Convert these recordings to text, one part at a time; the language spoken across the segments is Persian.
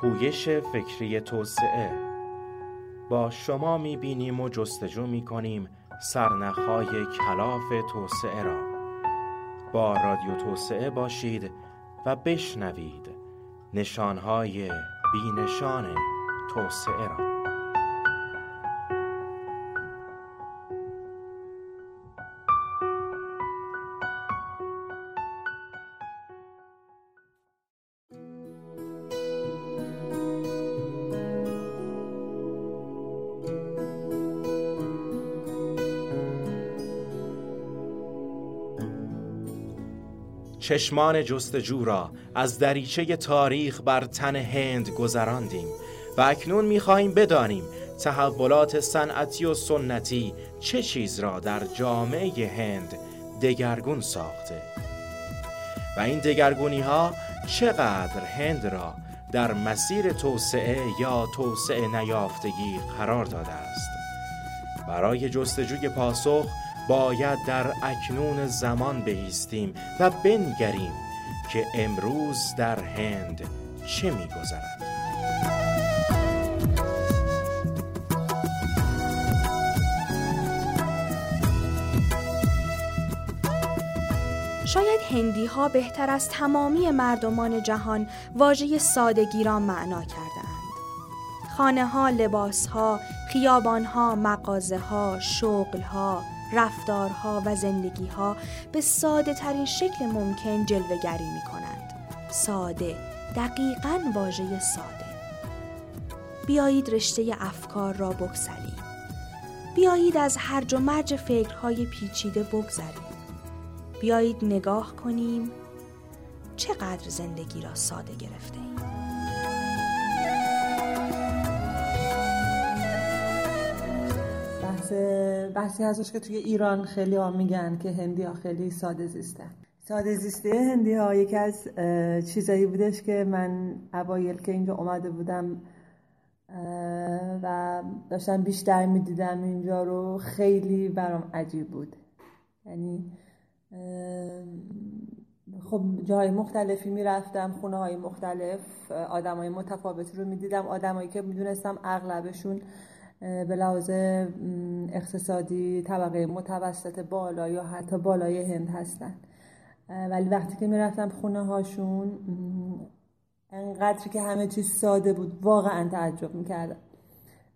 پویش فکری توسعه. با شما می‌بینیم و جستجو می‌کنیم سرنخهای کلاف توسعه را. با رادیو توسعه باشید و بشنوید نشانهای بینشان توسعه را. چشمان جستجو را از دریچه تاریخ بر تن هند گذراندیم و اکنون می‌خواهیم بدانیم تحولات صنعتی و سنتی چه چیز را در جامعه هند دگرگون ساخته و این دگرگونی ها چقدر هند را در مسیر توسعه یا توسعه نیافتگی قرار داده است. برای جستجوی پاسخ باید در اکنون زمان بایستیم و بنگریم که امروز در هند چه میگذرد شاید هندی ها بهتر از تمامی مردمان جهان واژه سادگی را معنا کردند. خانه ها، لباس ها، خیابان ها، مغازه ها، شغل ها، رفتارها و زندگیها به ساده ترین شکل ممکن جلوگری می کنند. ساده دقیقا واژه ساده بیایید رشته افکار را بگسلیم بیایید از هرج و مرج فکرهای پیچیده بگذریم بیایید نگاه کنیم چقدر زندگی را ساده گرفته ایم. بحثی هستش که توی ایران خیلی ها میگن که هندی ها خیلی ساده زیستن ساده زیسته هندی ها یکی از چیزایی بودش که من اوایل که اینجا اومده بودم و داشتم بیشتر می‌دیدم اینجا رو خیلی برام عجیب بود. یعنی خب جاهای مختلفی می‌رفتم خونه های مختلف آدم های متفاوتی رو می‌دیدم. آدمایی که می‌دونستم اغلبشون به لحاظ اقتصادی طبقه متوسط بالا یا حتی بالای هند هستن. ولی وقتی که می‌رفتم خونه هاشون انقدر که همه چیز ساده بود واقعا تعجب می‌کردم.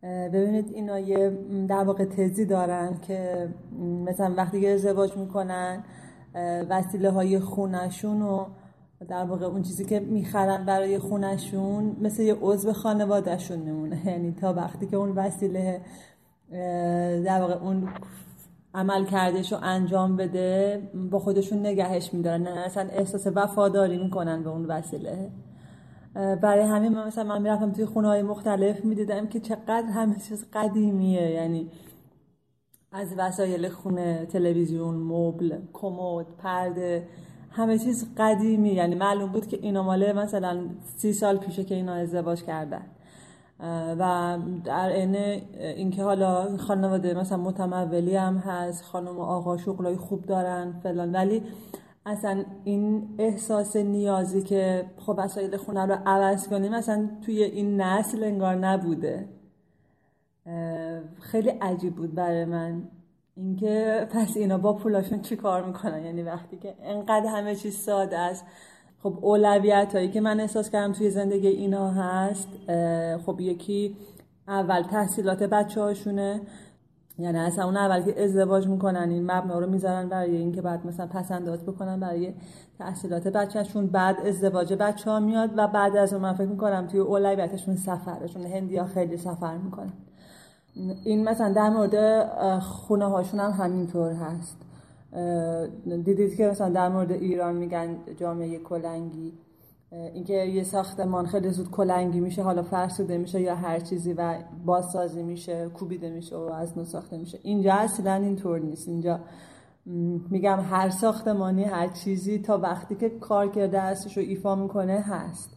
ببینید اینا یه در واقع تزی دارن که مثلا وقتی که ازدواج می‌کنن وسیله های خونشون و در واقع اون چیزی که می‌خرن برای خونشون مثل یه عضو خانوادهشون میمونه. یعنی تا وقتی که اون وسیله در واقع اون عمل کردش رو انجام بده با خودشون نگهش میدارن. اصلا احساس وفاداری می‌کنن به اون وسیله. برای همین من مثلا من می‌رفتم توی خونه های مختلف می‌دیدم که چقدر همه چیز قدیمیه. یعنی از وسایل خونه تلویزیون مبل کمد پرده همه چیز قدیمی یعنی معلوم بود که اینا ماله مثلا سی سال پیشه که اینا ازدواج کردن. و در این اینکه حالا خانواده مثلا متمولی هم هست خانم و آقا شغلای خوب دارن فلان. ولی اصلا این احساس نیازی که خب وسایل خونه رو عوض کنیم مثلا توی این نسل انگار نبوده. خیلی عجیب بود برای من. اینکه پس اینا با پولاشون چی کار می‌کنن؟ یعنی وقتی که انقدر همه چیز ساده است. خب اولویت هایی که من احساس کردم توی زندگی اینا هست خب یکی اول تحصیلات بچه هاشونه یعنی اصلا اون اول که ازدواج می‌کنن این مبنا رو می‌ذارن برای اینکه بعد مثلا پسنداز بکنن برای تحصیلات بچهشون. بعد ازدواج بچه ها میاد و بعد از اون من فکر می‌کنم توی اولویتشون سفرشون هندی ها خیلی سفر می‌کنن. این مثلا در مورد خونه هاشون هم همینطور هست. دیدید که مثلا در مورد ایران میگن جامعه کلنگی. اینکه یه ساختمان خیلی زود کلنگی میشه حالا فرسوده میشه یا هر چیزی و بازسازی میشه کوبیده میشه و از نو ساخته میشه. اینجا اصلا اینطور نیست. اینجا میگم هر ساختمانی هر چیزی تا وقتی که کار کرده هستش رو ایفا می‌کنه هست.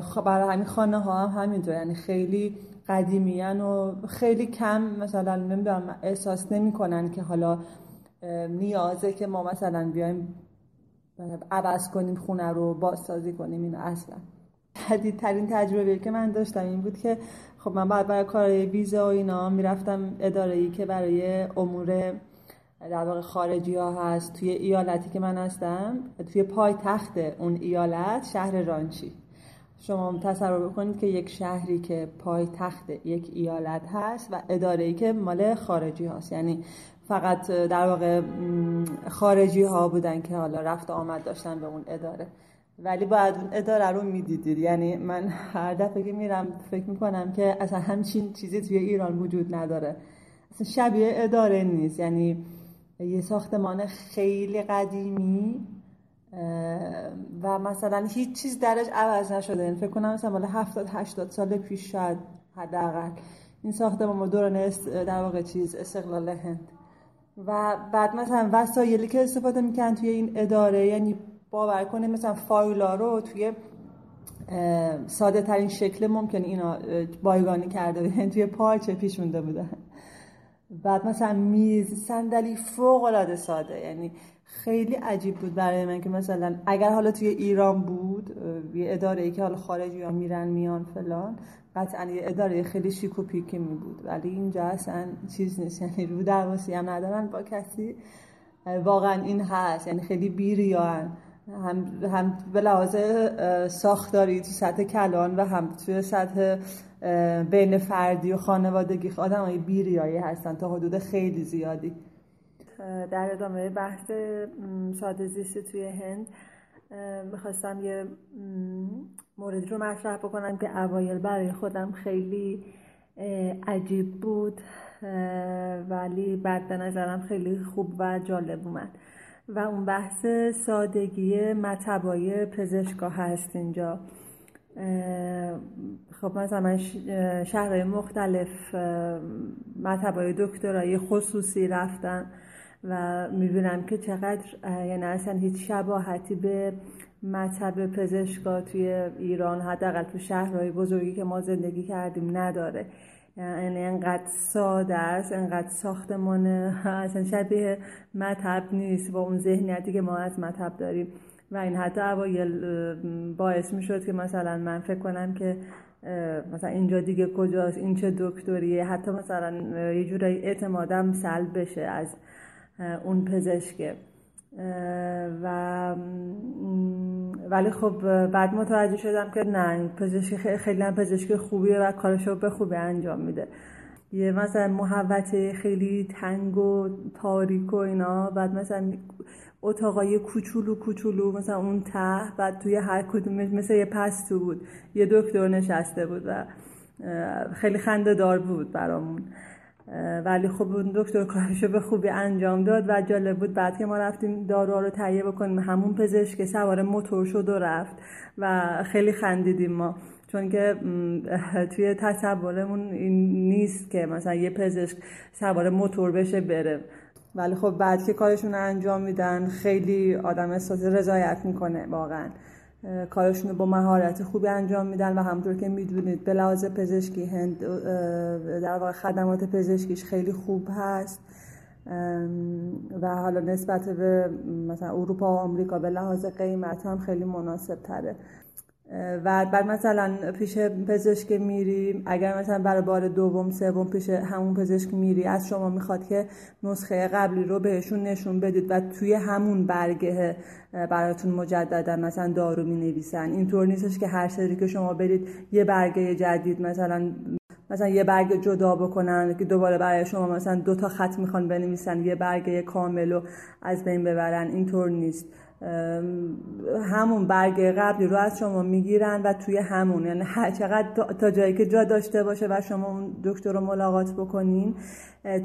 خب برای همین خانه ها هم همینطور. یعنی خیلی قدیمیان و خیلی کم مثلا نمی‌دونم احساس نمی‌کنن که حالا نیازه که ما مثلا بیایم عوض کنیم خونه رو بازسازی کنیم این اصلا. جدیدترین تجربه که من داشتم این بود که خب من بعد برای کار ویزا و اینا می‌رفتم اداره ای که برای امور در واقع خارجی ها هست توی ایالتی که من هستم توی پای تخت اون ایالت شهر رانچی. شما تصور بکنید که یک شهری که پای تخت یک ایالت هست و اداره ای که مال خارجی هاست. یعنی فقط در واقع خارجی ها بودن که حالا رفت آمد داشتن به اون اداره. ولی باید اون اداره رو می‌دیدید. یعنی من هر دفعه که میرم فکر می‌کنم که اصلا همچین چیزی توی ایران وجود نداره. اصلا شبیه اداره نیست. یعنی یه ساختمان خیلی قدیمی و مثلا هیچ چیز درش عوض نشده. یعنی فکر کنم مثلا مال 70 80 سال پیش شاید حداقل این ساختمان دوران در واقع چیز استقلال هند. و بعد مثلا وسایلی که استفاده می‌کنن توی این اداره یعنی باور کنه مثلا فایلا رو توی ساده ترین شکل ممکن اینا بایگانی کرده یعنی توی پارچه پیش مونده بودن. بعد مثلا میز صندلی فوق العاده ساده. یعنی خیلی عجیب بود برای من که مثلا اگر حالا توی ایران بود یه اداره ای که حالا خارجی ها میرن میان فلان قطعا یه اداره خیلی شیک و پیکی می بود. ولی اینجا اصلا چیز نیست. یعنی رو درواسی هم ندارن با کسی. واقعا این هست. یعنی خیلی بیریان. هم, هم به لحاظ ساختاری تو سطح کلان و هم توی سطح بین فردی و خانوادگی آدم های بیریایی هستن تا حدود خیلی زیادی. در ادامه بحث ساده زیستی توی هند می‌خواستم یه موردی رو مطرح بکنم که اوایل برای خودم خیلی عجیب بود ولی بعد به نظرم خیلی خوب و جالب اومد. و اون بحث سادگی مطبای پزشکا هست اینجا. خب مثلا شهرهای مختلف مطبای دکترای خصوصی رفتم. و می‌بینم که چقدر یعنی اصلا هیچ شباهتی به مطب پزشکا توی ایران حداقل تو شهرهای بزرگی که ما زندگی کردیم نداره. یعنی انقدر ساده است انقدر ساختمان اصلا شبیه مطب نیست با اون ذهنیتی که ما از مطب داریم. و این حتی اوایل باعث می شد که مثلا من فکر کنم که مثلا اینجا دیگه کجاست این چه دکتریه حتی مثلا یه جورایی اعتمادم سلب بشه از اون پزشکه. و ولی خب بعد متوجه شدم که نه پزشکی خیلی هم پزشک خوبیه و کارشو به خوبی انجام میده. یه مثلا محوطه خیلی تنگ و تاریک و اینا بعد مثلا اتاقای کوچولو کوچولو مثلا اون ته بعد توی هر کدومش مثل یه پستو بود یه دکتر نشسته بود و خیلی خنده دار بود برامون. ولی خب اون دکتر کارشو به خوبی انجام داد و جالب بود بعد که ما رفتیم داروها رو تهیه بکنیم همون پزشک سوار موتور شد و رفت و خیلی خندیدیم ما. چون که توی تصورمون این نیست که مثلا یه پزشک سوار موتور بشه بره. ولی خب بعد که کارشون انجام میدن خیلی آدم احساس رضایت می‌کنه واقعا. کارشون رو با مهارت خوبی انجام میدن و همطور که می‌دونید به لحاظ پزشکی هند در واقع خدمات پزشکیش خیلی خوب هست. و حالا نسبت به مثلا اروپا و آمریکا به لحاظ قیمت هم خیلی مناسب تره و بعد مثلا پیش پزشک میری اگر مثلا برای بار دوم سوم پیش همون پزشک میری از شما می‌خواد که نسخه قبلی رو بهشون نشون بدید و توی همون برگه براتون مجددا مثلا دارو می نویسن اینطور نیستش که هر سری که شما برید یه برگه جدید مثلا مثلا یه برگ جدا بکنن که دوباره برای شما مثلا دو تا خط می‌خوان بنویسن یه برگه کامل رو از بین ببرن. اینطور نیست. همون برگ قبلی رو از شما می‌گیرن و توی همون یعنی هر چقدر تا جایی که جا داشته باشه و شما اون دکتر رو ملاقات بکنین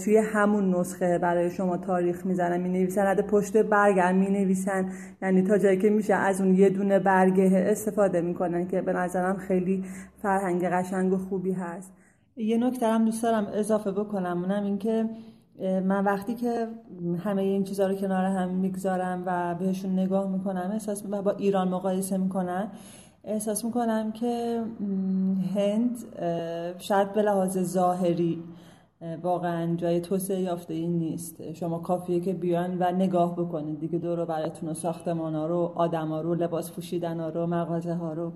توی همون نسخه برای شما تاریخ می‌زنن می نویسن پشت برگ می نویسن یعنی تا جایی که میشه از اون یه دونه برگه استفاده می‌کنن که به نظرم خیلی فرهنگ قشنگ و خوبی هست. یه نکته هم دوست دارم اضافه بکنم اونم اینکه من وقتی که همه این چیزها رو کنار هم می‌گذارم و بهشون نگاه می‌کنم احساس و با ایران مقایسه می‌کنم احساس می‌کنم که هند شاید به لحاظ ظاهری واقعا جای توسعه یافته این نیست. شما کافیه که بیان و نگاه بکنید. دیگه دور براتون و ساختمان ها رو آدم ها رو لباس پوشیدن ها رو مغازه ها رو.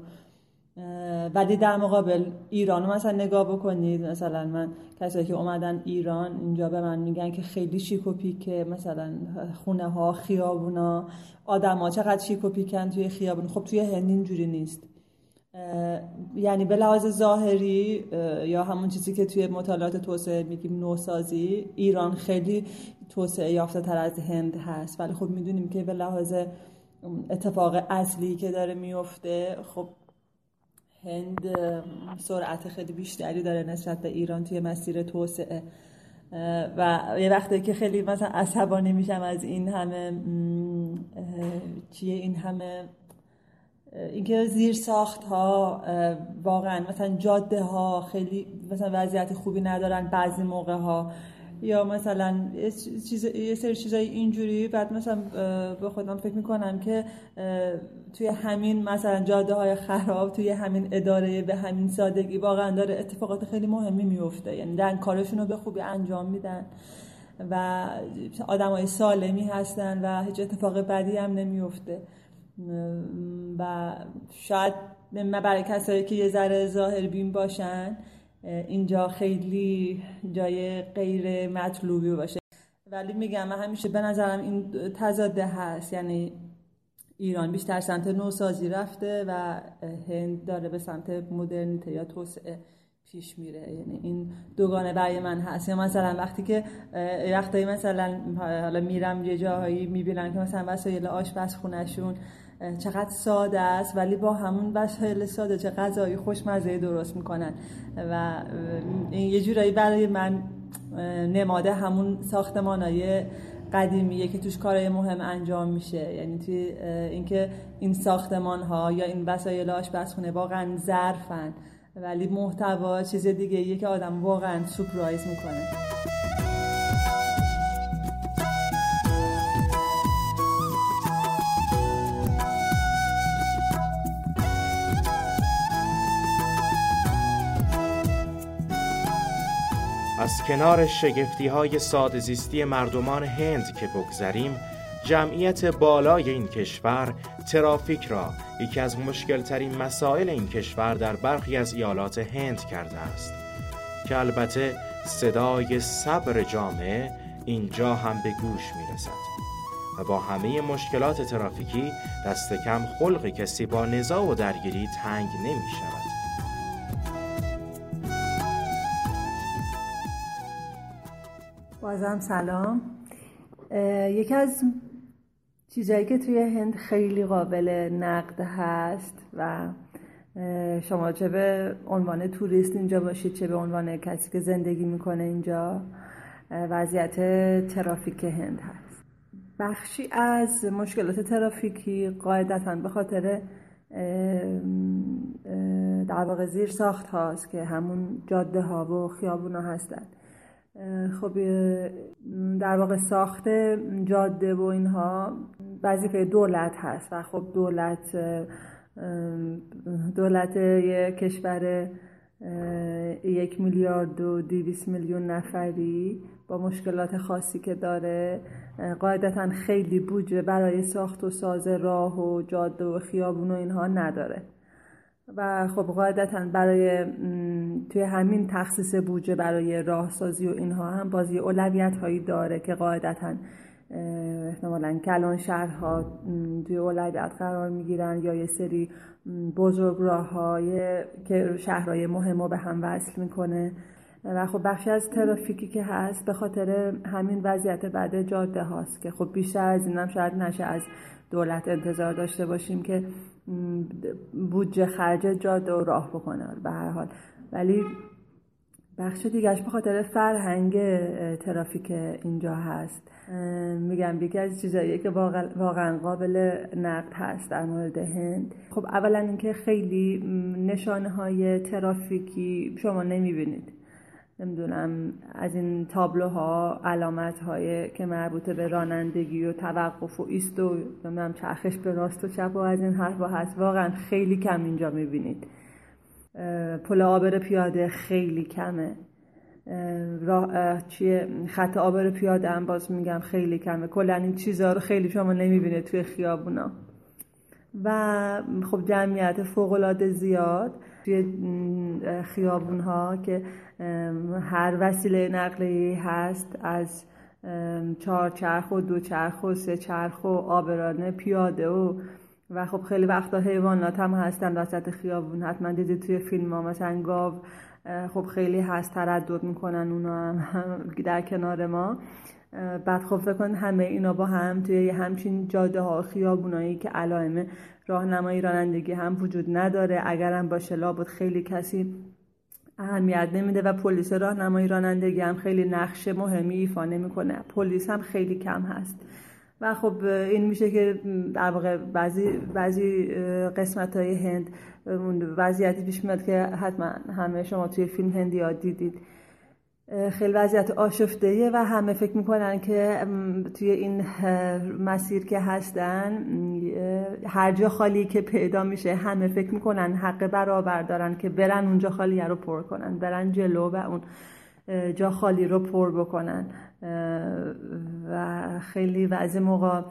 ولی در مقابل ایران مثلا نگاه بکنید مثلا من کسایی که اومدن ایران اینجا به من میگن که خیلی شیک و پیکه مثلا خونه ها خیابونا آدم ها چقدر شیک و پیکن توی خیابون. خب توی هند اینجوری نیست. یعنی به لحاظ ظاهری یا همون چیزی که توی مطالعات توسعه میگیم نوسازی ایران خیلی توسعه یافته تر از هند هست. ولی خب می‌دونیم که به لحاظ اتفاق اصلی که داره میفته خب هند سرعت خیلی بیشتری داره نسبت به ایران توی مسیر توسعه. و یه وقتی که خیلی مثلا عصبانی میشم از این همه چیه این همه اینکه زیر ساخت ها واقعا مثلا جاده ها خیلی مثلا وضعیت خوبی ندارن بعضی موقع ها یا مثلا چیز یه سری چیزای اینجوری بعد مثلا به خودم فکر می‌کنم که توی همین مثلا جاده های خراب توی همین اداره به همین سادگی واقعا داره اتفاقات خیلی مهمی میفته یعنی دارن کارشون رو به خوبی انجام میدن و آدم های سالمی هستن و هیچ اتفاق بدی هم نمیفته و شاید برای کسایی که یه ذره ظاهر بین باشن اینجا خیلی جای غیر مطلوبی باشه. ولی میگم من همیشه به نظرم این تضاده هست. یعنی ایران بیشتر سمت نوسازی رفته و هند داره به سمت مدرنیته یا توسعه پیش میره. یعنی این دوگانه برای من هست. یا مثلا وقتی که وقتی مثلا حالا میرم یه جاهایی می‌بینم که مثلا وسایل خونشون چقدر ساده است ولی با همون وسایل ساده چه غذایی خوشمزه درست می‌کنن. و یه جورایی برای من نماده همون ساختمان های قدیمیه که توش کارهای مهم انجام میشه. یعنی توی اینکه این ساختمان ها یا این وسایل آشپزخونه واقعا ظرفن ولی محتوا چیز دیگه یه که آدم واقعا سپرایز می‌کنه. کنار شگفتی های سادزیستی مردمان هند که بگذریم جمعیت بالای این کشور ترافیک را یکی از مشکلترین مسائل این کشور در برخی از ایالات هند کرده است. که البته صدای صبر جامعه اینجا هم به گوش می رسد و با همه مشکلات ترافیکی دست کم خلق کسی با نزاع و درگیری تنگ نمی شود بازم سلام. یکی از چیزهایی که توی هند خیلی قابل نقد هست و شما چه به عنوان توریست اینجا باشید چه به عنوان کسی که زندگی می‌کنه اینجا وضعیت ترافیک هند هست. بخشی از مشکلات ترافیکی قاعدتا به خاطر در واقع زیر ساخت هاست که همون جاده ها و خیابون ها هستند خب در واقع ساخت جاده و اینها وظیفه دولت هست و خب دولت دولت یک کشور یک میلیارد و دیویس میلیون نفری با مشکلات خاصی که داره. قاعدتا خیلی بودجه برای ساخت و ساز راه و جاده و خیابون و اینها نداره. و خب قاعدتا برای توی همین تخصیص بودجه برای راهسازی و اینها هم بازی اولویت هایی داره که قاعدتا احتمالا کلان شهرها توی اولویت قرار می‌گیرن یا یه سری بزرگ راه های که شهرهای مهم رو به هم وصل می‌کنه. و خب بخشی از ترافیکی که هست به خاطر همین وضعیت بعد جاده هاست که خب بیشتر از اینم شاید نشه از دولت انتظار داشته باشیم که بودجه خرج جاده و راه بکنه به هر حال. ولی بخش دیگرش به خاطر فرهنگ ترافیک اینجا هست. میگم یکی از چیزاییه که واقعا قابل نقد هست در مورد هند. خب اولا اینکه خیلی نشانه های ترافیکی شما نمی‌بینید. نمی‌دونم از این تابلوها علامت های که مربوط به رانندگی و توقف و ایست و نمی‌دونم چرخش به راست و چپ و از این حرفا هست واقعا خیلی کم اینجا می‌بینید. پل آبر پیاده خیلی کمه. راه چیه؟ خط آبر پیاده هم باز میگم خیلی کمه. کلا این چیزها رو خیلی شما نمی‌بینید توی خیابونا. و خب جمعیت فوقالعاده زیاد توی خیابون ها که هر وسیله نقلیه هست از چهار چرخ و دو چرخ و سه چرخ و آبرانه پیاده و و خب خیلی وقتا حیوانات هم هستن وسط خیابون. حتما دیدید توی فیلم ها مثلا گاو خب خیلی هست تردد می‌کنن اونا هم در کنار ما. بعد خب فکر کن همه اینا با هم توی همچین جاده ها خیابونایی که علائم راهنمایی رانندگی هم وجود نداره. اگرم باشه لابد خیلی کسی اهمیت نمیده و پلیس راهنمایی رانندگی هم خیلی نقش مهمی ایفا نمی‌کنه. پلیس هم خیلی کم هست. و خب این میشه که در واقع بعضی بعضی قسمت های هند وضعیتی پیش میاد که حتما همه شما توی فیلم هندی ها دیدید. خیلی وضعیت آشفته و همه فکر می‌کنن که توی این مسیر که هستن هر جا خالی که پیدا میشه همه فکر می‌کنن حق برابر دارن که برن اونجا خالی رو پر کنن برن جلو و اون جا خالی رو پر بکنن. و خیلی وضع موقع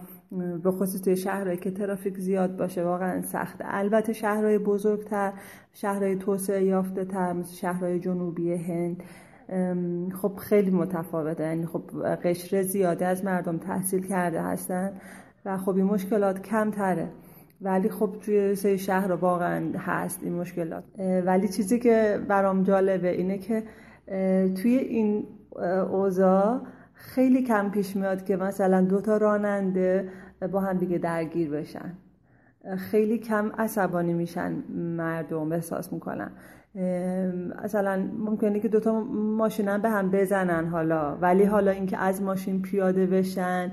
به خصوص توی شهرهایی که ترافیک زیاد باشه واقعا سخته البته شهرهای بزرگتر شهرهای توسعه یافته تر مثل شهرهای جنوبی هند خب خیلی متفاوته. یعنی خب قشر زیاده از مردم تحصیل کرده هستن و خب این مشکلات کمتره. ولی خب توی سه شهر واقعا هست این مشکلات. ولی چیزی که برام جالبه اینه که توی این اوضاع خیلی کم پیش میاد که مثلا دو تا راننده با هم دیگه درگیر بشن. خیلی کم عصبانی میشن مردم احساس می‌کنن مثلا ممکنه که دوتا ماشین به هم بزنن حالا. ولی حالا اینکه از ماشین پیاده بشن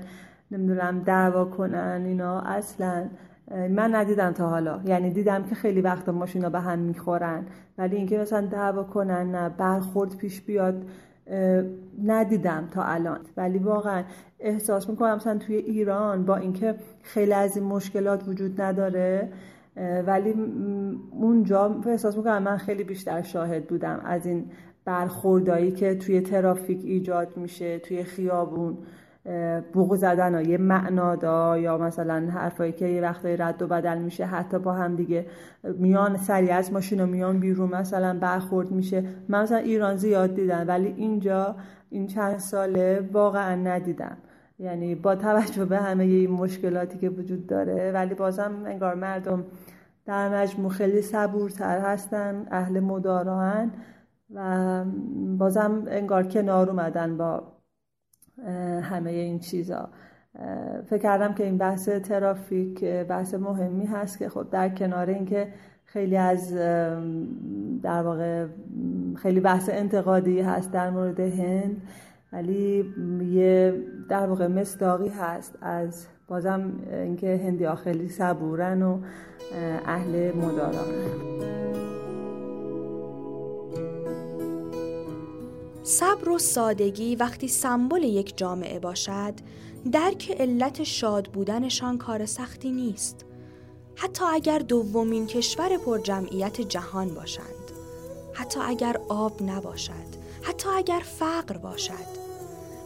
نمی‌دونم دعوا کنن اینا اصلا من ندیدم تا حالا. یعنی دیدم که خیلی وقت ماشینا به هم می‌خورن. ولی اینکه مثلا دعوا کنن نه برخورد پیش بیاد ندیدم تا الان. ولی واقعا احساس می‌کنم مثلا توی ایران با اینکه خیلی از این مشکلات وجود نداره ولی اونجا احساس می‌کنم من خیلی بیشتر شاهد بودم از این برخوردایی که توی ترافیک ایجاد میشه توی خیابون بوق زدن یه معنادا یا مثلا حرفایی که یه وقتایی رد و بدل میشه حتی با هم دیگه میان سریع از ماشین و میان بیرون مثلا برخورد میشه. من مثلا ایران زیاد دیدم ولی اینجا این چند ساله واقعا ندیدم. یعنی با توجه به همه این مشکلاتی که وجود داره ولی بازم انگار مردم در مجموع خیلی صبورتر هستن اهل مداران و بازم انگار کنار اومدن با همه این چیزا. فکر کردم که این بحث ترافیک بحث مهمی هست که خب در کنار اینکه خیلی از در واقع خیلی بحث انتقادی هست در مورد هند ولی یه در واقع مصداقی هست از بازم اینکه هندی خیلی صبورن و اهل مداران صبر و سادگی وقتی سمبل یک جامعه باشد درک علت شاد بودنشان کار سختی نیست. حتی اگر دومین کشور پر جمعیت جهان باشند. حتی اگر آب نباشد. حتی اگر فقر باشد.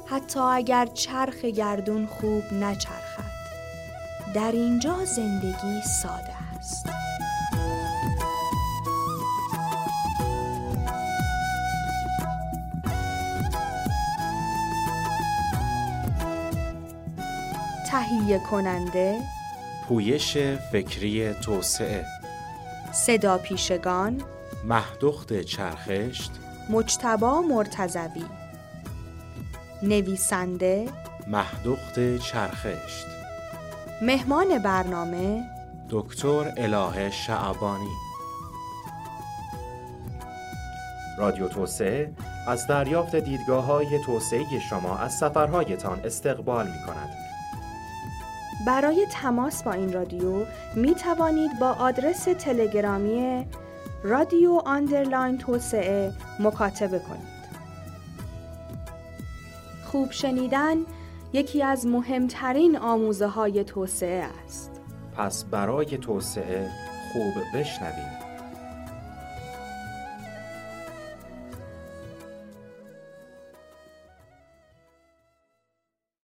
حتی اگر چرخ گردون خوب نچرخد. در اینجا زندگی ساده است. تهیه کننده پویش فکری توسعه. صدا پیشگان مهدخت چرخشت مجتبا مرتزوی نویسنده مهدخت چرخشت مهمان برنامه دکتر اله شعبانی رادیو توسعه از دریافت دیدگاه های توسعه شما از سفرهایتان استقبال می کند. برای تماس با این رادیو می توانید با آدرس تلگرامی رادیو آندرلاین توسعه مکاتبه کنید. خوب شنیدن یکی از مهمترین آموزه های توسعه است. پس برای توسعه خوب بشنوید.